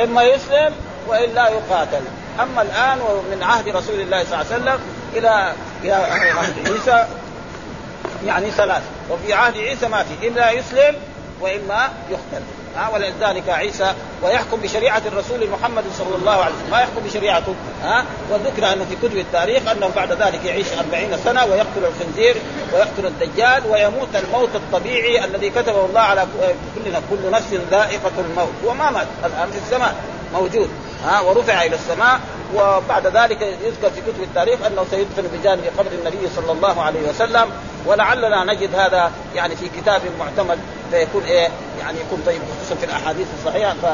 إما يسلم وإلا يقاتل. أما الآن ومن عهد رسول الله صلى الله عليه وسلم إلى إلى عهد عيسى يعني ثلاث. وفي عهد عيسى ما في؟ الا يسلم وإما يقتل. ها ولذلك عيسى ويحكم بشريعة الرسول محمد صلى الله عليه وسلم. ما يحكم بشريعته ها وذكر أنه في كتب التاريخ انه بعد ذلك يعيش أربعين سنة ويقتل الخنزير ويقتل الدجال ويموت الموت الطبيعي الذي كتبه الله على كل كل نفس ذائقة الموت. وما مات الآن في السماء موجود. ها ورفع إلى السماء وبعد ذلك يذكر في كتب التاريخ أنه سيدفن بجانب قبر النبي صلى الله عليه وسلم ولعلنا نجد هذا يعني في كتاب معتمد فيكون إيه يعني يكون طيب خصوصا في الأحاديث الصحيحة. ف...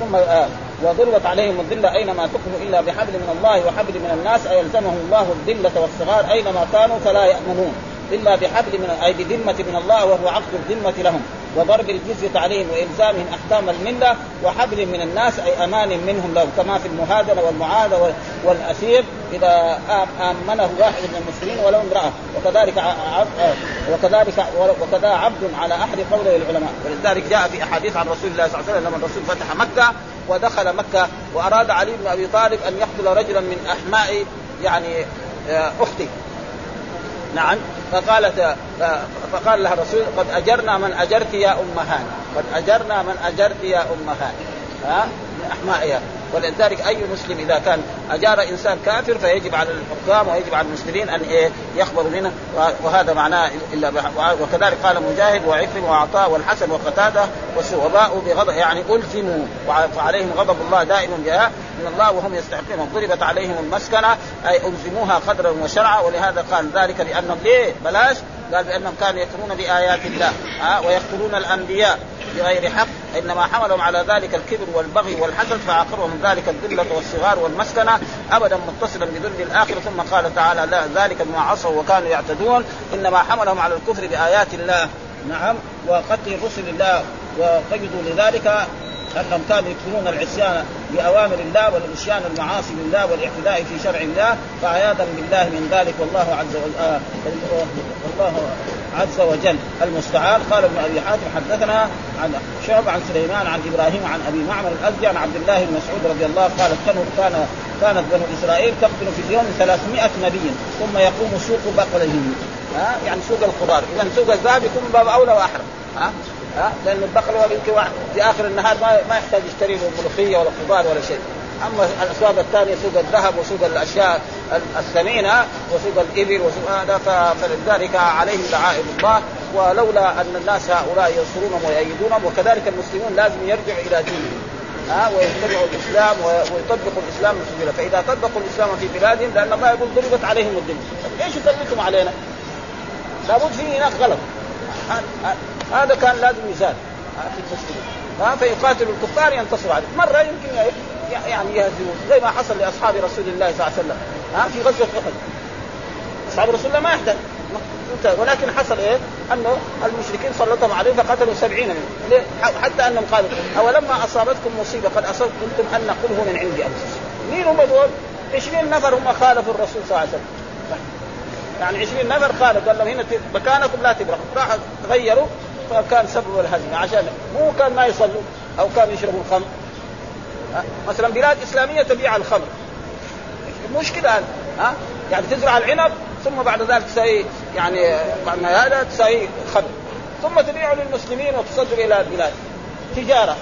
ثم آه وضربت عليهم الذله أينما تكنوا إلا بحبل من الله وحبل من الناس أيلزمهم الله الذلة والصغار أينما كانوا فلا يأمنون. الا بحبل من أي بذمة من الله وهو عقد الذمة لهم وضرب الجزية عليهم وإلزامهم أحكام الملة وحبل من الناس أي أمان منهم لهم كما في المهادنة والمعاذة والأسير إذا آمنه واحد من المسلمين ولو امرأة وكذلك وكذلك وكذا عبد على أحد قوله العلماء. ولذلك جاء في أحاديث عن رسول الله صلى الله عليه وسلم لما الرسول فتح مكة ودخل مكة وأراد علي بن أبي طالب أن يقتل رجلا من أحماء يعني أختي. نعم. فقالت فقال لها الرسول قد أجرنا من أجرت يا أم هاني قد أجرنا من أجرت يا أم هاني. ها؟ من احمائها ولذلك أي مسلم إذا كان أجار إنسان كافر فيجب على الحكام ويجب على المسلمين أن إيه يخبروا منه. وهذا معناه إلا وكذلك قال مجاهد وعكرم وعطاء والحسن وقتادة وباءوا بغضب يعني ألزموا. وعليهم غضب الله دائما جاء من الله وهم يستحقون. ضربت عليهم المسكنة. أي ألزموها قدرا وشرعا. ولهذا قال ذلك لانهم ليه؟ بلاش. قال بأنهم كانوا يكفرون بآيات الله ها ويقتلون الأنبياء بغير حق إنما حملهم على ذلك الكبر والبغي والحسد فعاقبهم ذلك الذلة والصغار والمسكنة ابدا متصلا بذل الاخره ثم قال تعالى لا ذلك بما عصوا وكانوا يعتدون إنما حملهم على الكفر بآيات الله. نعم وقتل رسل الله وقيدوا لذلك. أنهم كانوا يكفرون العصيان بأوامر الله والعصيان المعاصي لله والإعتداء في شرع الله فعياذا بالله من ذلك. والله عز وجل آه والله عز وجل المستعان. قال ابن أبي حاتم حدثنا عن شعب عن سليمان عن إبراهيم عن أبي معمر الازدي عن عبد الله بن مسعود رضي الله قال كان كانت بنو إسرائيل تقتل في اليوم 300 نبي ثم يقوم سوق بقلهم ها؟ يعني سوق الخضار اذا سوق الذهب يكون باب أولى وأحرم. ها؟ ها؟ لأن البقره يمكن في آخر النهار ما ما يحتاج يشتري له ملوخية ولا خضار ولا شيء. أما الاسواق الثانية سوق الذهب وسوق الأشياء الثمينة وسوق الإبل وسوق هذا فلذلك عليهم دعائم الله. ولولا أن الناس هؤلاء ينصرونهم ويؤيدونهم وكذلك المسلمون لازم يرجعوا إلى دينهم ها؟ ويتبعوا الإسلام ويطبقوا الإسلام في بلاد فإذا طبقوا الإسلام في بلادهم لأن الله يقول ضربت عليهم الدنيا ليش يسلمتم علينا؟ لابد في هناك غلط. هذا كان لازم يزال. في المسلمين فيقاتل الكفار ينتصر عليه. مرة يمكن يعني يهزمون زي ما حصل لأصحاب رسول الله صلى الله عليه وسلم. ها في غزوة أحد. أصحاب رسول الله ما يحتاج ولكن حصل إيه؟ أنه المشركين سلطهم عليهم فقتلوا سبعين منهم. حتى أنهم قالوا أولما أصابتكم مصيبة قد أصبتم أن نقوله من عند أنفسكم. مين هم دول؟ 20 نفر هم خالفوا الرسول صلى الله عليه وسلم. يعني 20 نفر قالوا قال لهم هنا مكانكم لا تبرحوا. راحوا تغيروا فكان سبب الهزيمة. عشان مو كان ما يصلوا أو كانوا يشربوا الخمر. مثلا بلاد إسلامية تبيع الخمر. مشكلة ها؟ يعني تزرع العنب ثم بعد ذلك تسوي يعني بعد ما هذا تسوي خمر. ثم تبيعه للمسلمين وتصدر إلى البلاد. تجارة.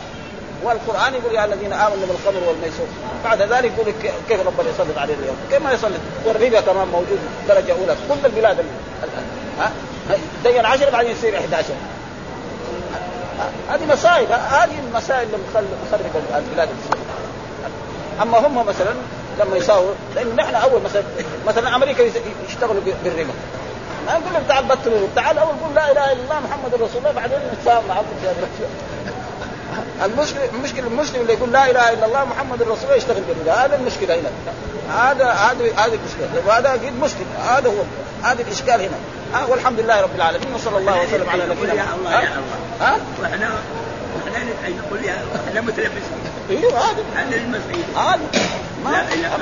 والقرآن يقول يا الذين آمنوا بالخمر والميسور. بعد ذلك يقول كيف ربنا يسلط عليه اليوم؟ كيف ما يسلط؟ والربا كمان موجود درجة أولى. في كل البلاد الآن. ها؟ دين 10 بعدين يصير 11 هذه مصائب هذه المسائل اللي مخرب البلاد. الاسلاميه أما هم مثلا لما يساووا لأنه نحن أول مثلا مثلا أمريكا يشتغلوا بالربا. ما نقول لهم تعال بطلوا تعال أول قول لا إله إلا الله محمد رسول الله بعدين نتفاهم معكم في المشكلة المشكلة المسلم اللي يقول لا إله إلا الله محمد رسول الله يشتغل بالربا هذا المشكلة هنا. هذا هذا هذه المشكلة. وهذا أكيد مسلم هذا هو. هذا الإشكال هنا. ها والحمد لله رب العالمين وصلى الله وسلم على نبينا يا الله يا الله. ها؟ وإحنا وإحنا نقول يا إحنا متلبسين. إيوه هذا. إحنا المسيحيين هذا. لا إله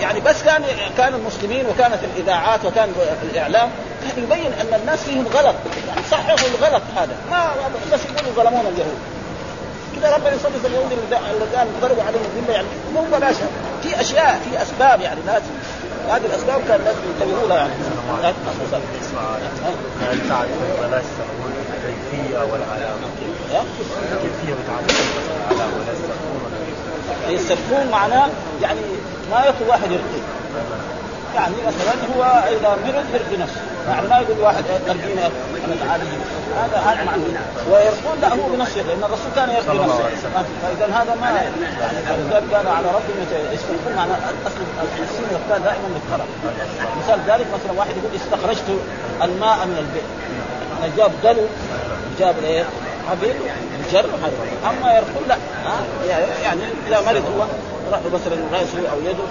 يعني بس كان كان المسلمين وكانت الإذاعات وكان الإعلام كان يبين أن الناس فيهم غلط. يعني صححوا الغلط هذا. ما بس يقولوا ظلمونا اليهود. كذا ربنا يصدق اليهود اللي كان ضربوا عليهم الذله يعني. مو بلاش في أشياء في أسباب يعني. لازم هذه الأسباب كان الناس ينتبهوا لها يعني بلاش تقول الكيفيه والعلامه الكيفيه بتعرف العلامه ولا معناه يعني ما يطلب واحد يرقي يعني مثلا هو إذا مرض يرقي نفسه. يعني ما يقول واحد ارقينا أنا تعالى هذا هذا معنى. ويرقون لا هو بنفسه لأن الرسول كان يرقي نفسه. فاذا هذا ما يعني قال على ربهم يسترقون معنى أصل السين والتاء دائما بالطرف مثال ذلك مثلا واحد يقول استخرجت الماء من البئر. جاب دلو جاب إيه؟ حبيب جر أما يرقون لا؟ يعني إذا مرض هو. راح مثلا راسه أو يده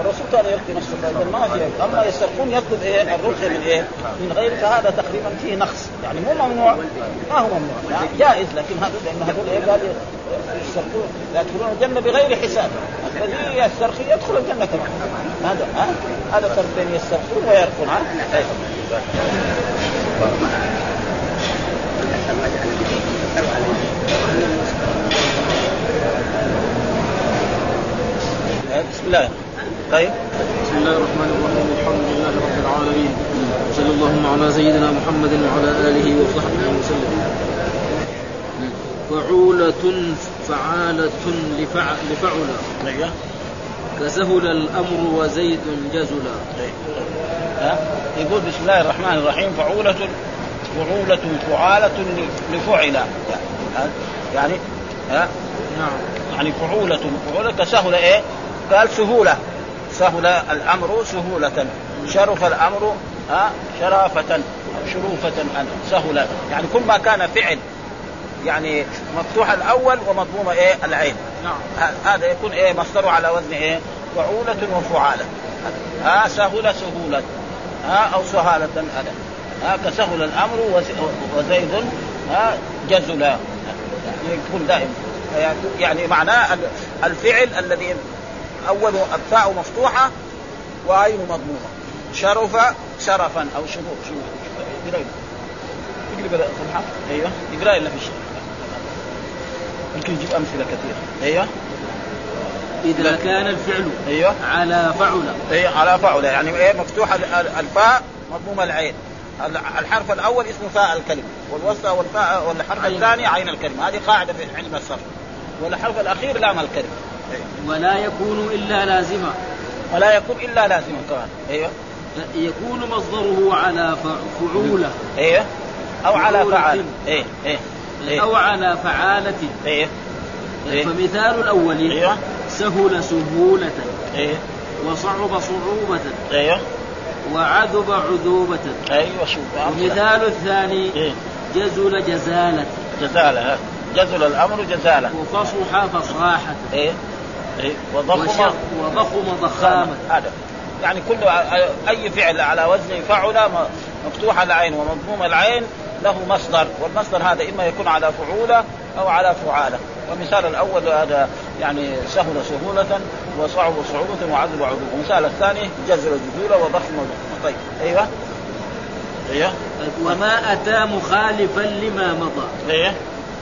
الرسول كان يرقي نفسه فاذا ما في أما يسترقون يطلب إيه؟ الرقيه من إيه؟ من غير فهذا تقريبا فيه نقص يعني مو ممنوع ما هو ممنوع يعني جائز لكن هذا لأن هذول إيه قال يسترقون يدخلون الجنة بغير حساب الذي يسترخي يدخل الجنة كمان. هذا ها؟ هذا فرق بين يسترقون ويرقون ها أي. بسم الله طيب. بسم الله الرحمن الرحيم. الحمد لله رب العالمين. صلى اللهم على سيدنا محمد وعلى آله وصحبه وسلم. فعولة فعالة لفع لفعل أيوه. كسهل الأمر وزيد جزلا. ها؟ يقول بسم الله الرحمن الرحيم. فعولة فعولة فعالة لفعل. يعني ها؟ نعم. يعني فعولة فعولة كسهل إيه؟ قال سهولة. سهل الأمر سهولة. شرف الأمر ها شرافة أو شروفة أن سهل. يعني كل ما كان فعل يعني مفتوح الأول ومضموم إيه؟ العين. نعم. هذا يكون إيه؟ مصدره على وزن إيه؟ فعولة وفعالة. ها سهل سهولة. ها أو سهالة هذا ها كسهل الأمر وز- وزيد ها جزلا. يعني يكون دائما يعني- معناه ال- الفعل الذي أول الفاء مفتوحة وعين مضمومة؟ شرف شرفا أو شروف شروف صفحة أيوه. اقرأ إلا في شيء. يمكن يجيب أمثلة كثيرة. أيوه. إذا كان الفعل أيوه. على فعل. اي على فعل. يعني إيه؟ مفتوح ال- ال- الفاء مضموم العين. ال- الحرف الأول اسمه فاء الكلمة والوسطى والفاء والحرف عين. الثاني عين الكلمة هذه قاعدة في علم الصرف. والحرف الأخير لام الكلمة ولا يكون إلا لازما. ولا يكون إلا لازما كمان أيوه. يكون مصدره على ف- فعولة. أيوه. أو على فعولة. فعال إيه إيه أو على فعالة. إيه. إيه. فمثال الأول. أيوه. سهل سهولة. إيه. وصعب صعوبة. أيوه. وعذب عذوبة. أيوه شوف. ومثال الثاني. إيه. جزل جزالة. جزالة ها. جزل الأمر جزاله وفصح فصاحة. إيه. إيه وضخم وضخم ضخامة. هذا. يعني كل أي فعل على وزن فعل مفتوح العين ومضموم العين له مصدر والمصدر هذا إما يكون على فعولة أو على فعالة. والمثال الأول هذا يعني سهل سهولة وصعب صعوبة وعذب عذوب والمثال الثاني جزل جزولة وضخم ضخم طيب أيوه. أيوه. وما أتى مخالفا لما مضى. أيوه.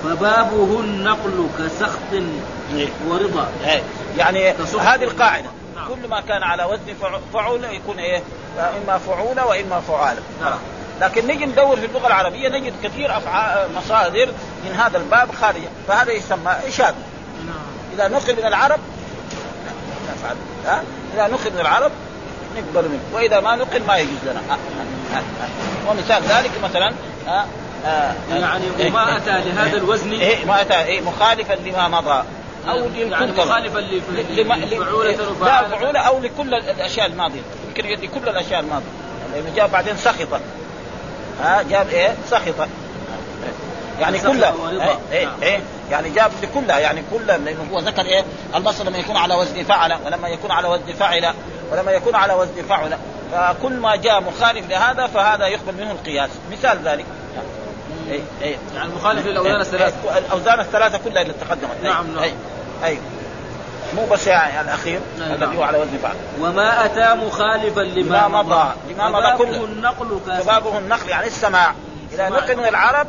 فبابه النقل كسخط إيه. ورضا إيه. يعني هذه القاعدة نعم. كل ما كان على وزن فع- فعول يكون إيه إما فعولة وإما فعالة نعم. لكن نجي ندور في اللغة العربية نجد كثير أفعال مصادر من هذا الباب خارجة فهذا يسمى إشاد إذا نقل من العرب نفعل ها إذا نقل من العرب نقبل منه وإذا ما نقل ما يجوز لنا ها. ها. ها. ومثال ذلك مثلا. يعني وما أتى لهذا الوزن. إيه ما أتى إيه مخالفا لما مضى. أو يعني مخالفا لفعولة لا فعولة. أو لكل الأشياء الماضية. يمكن لكل الأشياء الماضية. لأنه جاء بعدين سخطة ها جاب إيه؟ سخطة يعني كلها. ورضا. إيه إيه, نعم. إيه. يعني جاب لكلها. يعني كلها. لأنه هو ذكر إيه؟ المصدر لما يكون على وزن فعل ولما يكون على وزن فعل ولما يكون على وزن فعل فكل ما جاء مخالف لهذا فهذا يقبل منه القياس. مثال ذلك. إيه إيه. يعني مخالف للأوزان الثلاثة إيه، الأوزان الثلاثة كلها اللي تقدمت نعم، نعم. اي اي مو بس يعني الأخير نعم. الذي هو على وزن فعل وما أتى مخالفا لما مضى. لما مضى كله. النقل كسخط شبابه النقل يعني السماع. إذا. نقل من العرب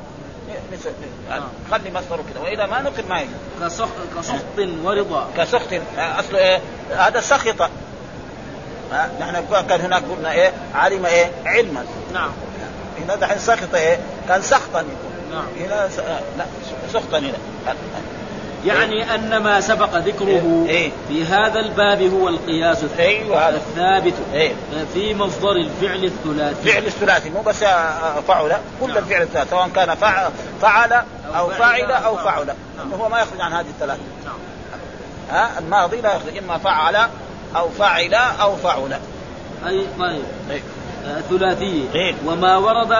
نعم. خلي مصدره كذا وإذا ما نقل ما يجوز كسخط, كسخط ورضا. كسخط اصله إيه هذا سخط. ها نحن كان هناك قلنا إيه علم إيه علما. نعم. هنا دحين سخط إيه؟ كان سخطا يكون نعم. هنا س... لا سخطا هنا يعني أن ما سبق ذكره إيه. في هذا الباب هو القياس أيوه هذا. الثابت إيه. في مصدر الفعل الثلاثي. فعل الثلاثي. مو بس آه، فعل كل الفعل الثلاثي سواء كان فع- فعل أو فاعل أو فعل انه هو ما يخرج عن هذه الثلاثه نعم. ها الماضي لا يخرج إما فعل أو فاعل أو فعل أي طيب. إيه. آه، ثلاثي إيه. وما ورد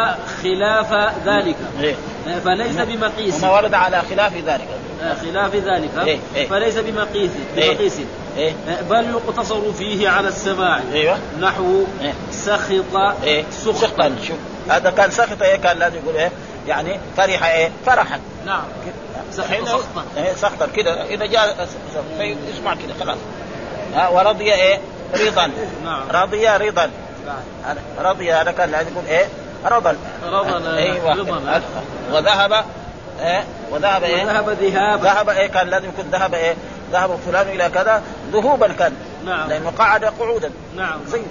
خلاف ذلك. إيه. آه، فليس بمقيس. وما ورد على خلاف ذلك. آه، خلاف ذلك. إيه. إيه. فليس بمقيس. إيه. بمقيس. إيه. آه، بل يقتصر فيه على السماع. أيوه. نحو إيه. سخط إيه. سخطا. شوف هذا كان سخط إيه؟ كان لازم يقول إيه؟ يعني فرح إيه؟ فرحا. نعم. سخط. الحين سخطا. إيه سخطا. كده. إذا جاء يسمع كده خلاص. ها ورضي إيه؟ رضا. نعم. رضي رضا. رضي هذا كان لازم يقول إيه؟ رضا. رضا أيوه وذهب إيه؟ وذهب إيه؟ وذهب ذهابا. ذهب إيه؟ كان لازم يكون ذهب إيه؟ ذهب فلان إلى كذا. ذهوبا كان. نعم. لأنه قعد قعودا. نعم. زي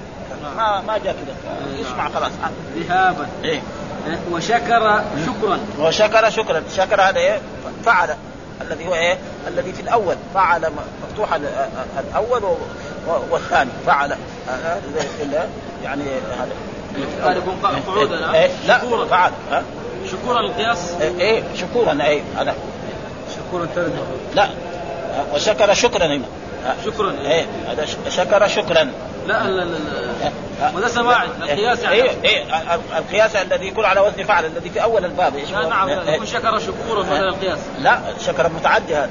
ما ما جاء كده يسمع خلاص. ذهابا. إيه. آه، وشكر شكرا. وشكر شكرا. شكر هذا إيه؟ فعل. الذي هو إيه؟ الذي في الأول. فعل مفتوح ال- الأول و- و- والثاني فعل. إلا يعني هذا. قال يكون قعودا ها؟ إيه. لا شكورا. فعل. ها؟ شكورا القياس؟ إيه، إيه شكورا إيه هذا. شكورا ترجمة. لا. وشكر شكرا هنا. شكرا. إيه هذا شكر شكرا. لا لا لا, لا. وده سماعي القياس يعني. إيه إيه ال- القياس الذي يكون على وزن فعل الذي في أول الباب إيش لا؟ نعم إيه، لا يكون شكر شكورا بدل القياس. لا شكر متعدي هذا.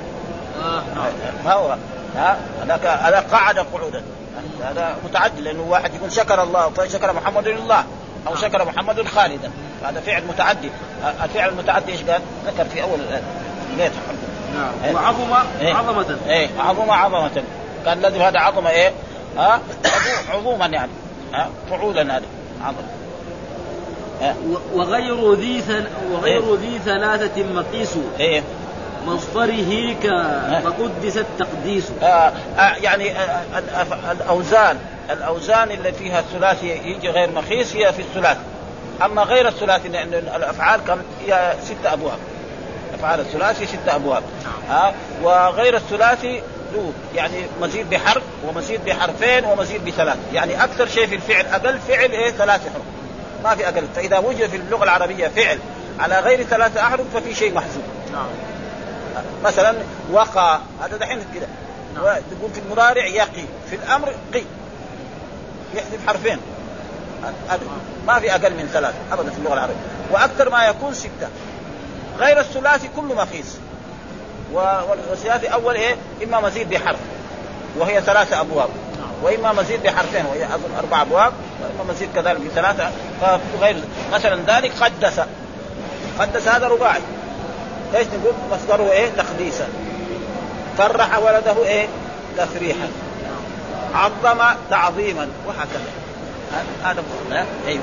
آه نعم. ما هو؟ ها؟ هذاك هذا قعد قعودا هذا متعدي لأنه واحد يقول شكر الله فشكر محمد لله أو شكر محمد خالدا. هذا فعل متعدي. الفعل المتعدي إيش قال؟ ذكر في أول ليه نعم. إيه. وعظم إيه. عظمة. إيه. عظمة عظمة. كان لازم هذا عظمة إيه؟ ها؟ عظو- عظوما يعني. ها؟ فعولا هذا. ها و- وغير ذي. وغير ذي ثلاثة مقيس. إيه. مصدره ك فقدس التقديس آه آه يعني آه الأف- الأوزان الأوزان اللي فيها الثلاثي يجي غير مخيس هي في الثلاثي أما غير الثلاثي لأن الأفعال كم هي ستة أبواب. أفعال الثلاثي ستة أبواب. ها وغير الثلاثي ذو يعني مزيد بحرف ومزيد بحرفين ومزيد بثلاث. يعني أكثر شيء في الفعل أقل فعل إيه؟ ثلاث حروف. ما في أقل. فإذا وجد في اللغة العربية فعل على غير ثلاثة أحرف ففي شيء محذوف. نعم. مثلا وقى هذا دحين كده تقول في المضارع يقي. في الأمر قي. يحذف حرفين. هذا ما في أقل من ثلاث ابدا في اللغة العربية. وأكثر ما يكون ستة. غير الثلاثي كله مقيس و- والثلاثي أول إيه؟ إما مزيد بحرف. وهي ثلاثة أبواب. وإما مزيد بحرفين. وهي أظن أربع أبواب. وإما مزيد كذلك بثلاثة. فغير مثلا ذلك قدس. قدس هذا رباعي. إيش نقول؟ مصدره إيه؟ تقديسا. فرح ولده إيه؟ تفريحا. عظم تعظيما. وهكذا. هذا-؟ أيوه.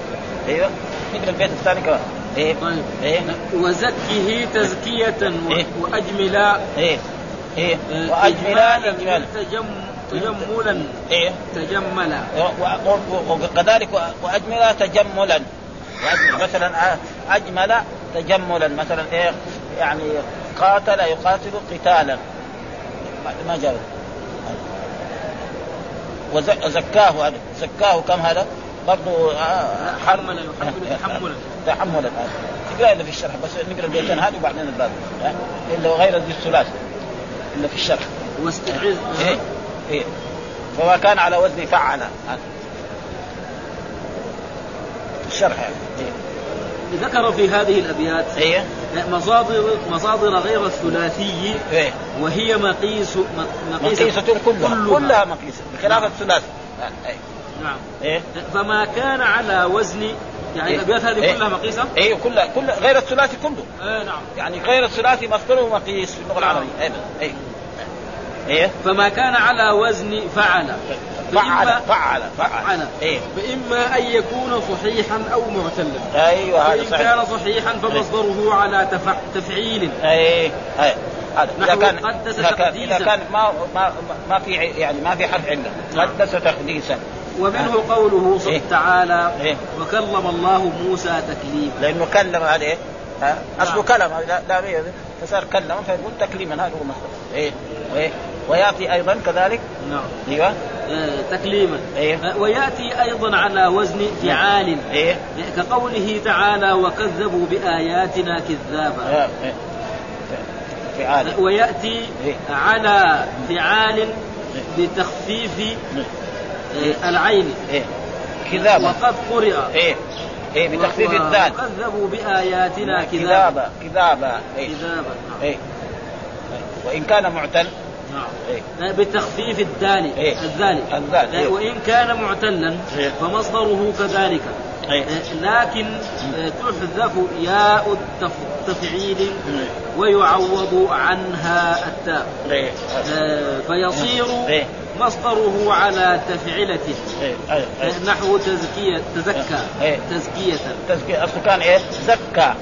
أيوه. نقرا البيت الثاني كمان. إيه؟ طيب. إيه؟ وزكه تزكية إيه. وأجملا إيه. إيه. آه، واجملا اجمالا تجم تجملا. إيه. تجملا. وكذلك وأجمل تجملا. مثلا آه، أجمل تجملا. مثلا إيه؟ يعني قاتل يقاتل قتالا. ما- جاء وزكاه هذا. زكاه كم هذا؟ برضه آه، حملا يحمل تحملا تحملا هذا تقرأ إلا في الشرح بس نقرأ البيتين هذه وبعدين الباب؟ إلا غير ذي الثلاث. إلا في الشرح. واستعذ. إيه إيه. فما كان على وزن فعل. الشرح يعني. إيه. ذكر في هذه الأبيات إيه مصادر مصادر غير الثلاثي إيه. وهي مقيس م- مقيس مقيسة كلها. كلها. كلها مقيسة. بخلاف الثلاث آه، إيه. نعم. إيه. فما كان على وزن يعني إيه. الأبيات هذه إيه. كلها مقيسة؟ إيه كلها كل غير الثلاثي كله. إيه نعم. يعني غير الثلاثي مصدره مقيس في اللغة العربية. إيه إيه. إيه. فما كان على وزن فعل. فعل فعل فعل. إيه. فإما أن يكون صحيحا أو معتلا. أيوه هذا صحيح. كان صحيحا فمصدره على تفع... تفعيل. إيه إيه. هذا نحو كان إذا كان. إذا كان ما ما ما في يعني ما في حرف عله قدس تقديسا. ومنه قوله إيه. تعالى إيه. وكلم الله موسى تكليما. لأنه كلم هذا إيه؟ ها؟ أصله كلم لا, لا. فصار كلم فيقول تكليما هذا هو مصدر إيه. إيه. ويأتي أيضا كذلك. نعم. أيوه. تكليما. إيه. آه، وياتي أيضا على وزن فعال. إيه. كقوله تعالى وكذبوا بآياتنا كذابا. آه، إيه. فعال. وياتي إيه. على فعال بتخفيف آه، العين. إيه. كذابة وقد قرئ. إيه. إيه بتخفيف الذات. وكذبوا بآياتنا كذابا. إيه. كذابا. نعم. إيه. وإن كان معتل نعم إيه بتخفيف الدال إيه. الذال إيه. وإن كان معتلا إيه. فمصدره كذلك إيه. لكن تحذف ياء التفعيل إيه. ويعوض عنها التاء إيه آه، فيصير إيه. مصدره على تفعلة إيه إيه إيه. نحو تزكية تزكى. إيه. تزكية. تزكية. اصله كان إيه؟ زكى.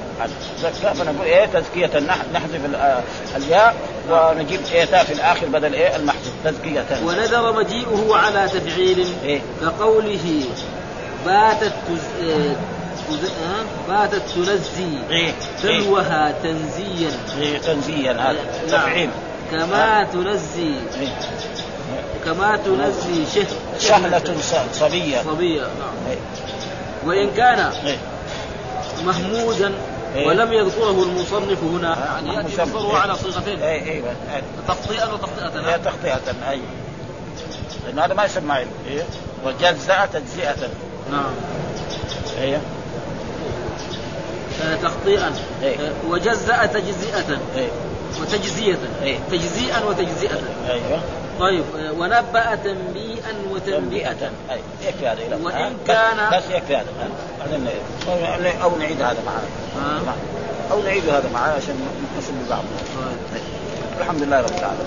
زكى فنقول إيه؟ تزكية. نح- نحذف آه، الياء ونجيب إيه تاء في الآخر بدل إيه؟ المحذوف. تزكية. وندر مجيئه على تفعيل. إيه. كقوله باتت تز... آه،. آه، باتت تنزي. إيه. تلوها تنزيا. إيه تنزيا. هذا نعم. تفعيل. كما تنزي. إيه. كما تنزي شه شهلة ص- صبية صبية نعم إيه. وإن كان إيه. محمودا إيه. ولم يذكره المصنف هنا يعني شمس. مصدره إيه. على صيغتين أيوه إيه. تخطيئا وتخطئة هي تخطئة أي لأن هذا ما يسمى علم إيه؟ وجزأ تجزئة نعم آه، تخطيئا إيه. آه، وجزأ تجزئة إيه وتجزية إيه. تجزيئا وتجزئة أيوه طيب ونبأ تنبيئا وتنبئة. تنبئة. أي يكفي هذا؟ بس- كان- بس يكفي هذا ن- أو نعيد هذا معاه آه. أو نعيد هذا معاه عشان نصل ببعض طيب. الحمد لله رب العالمين.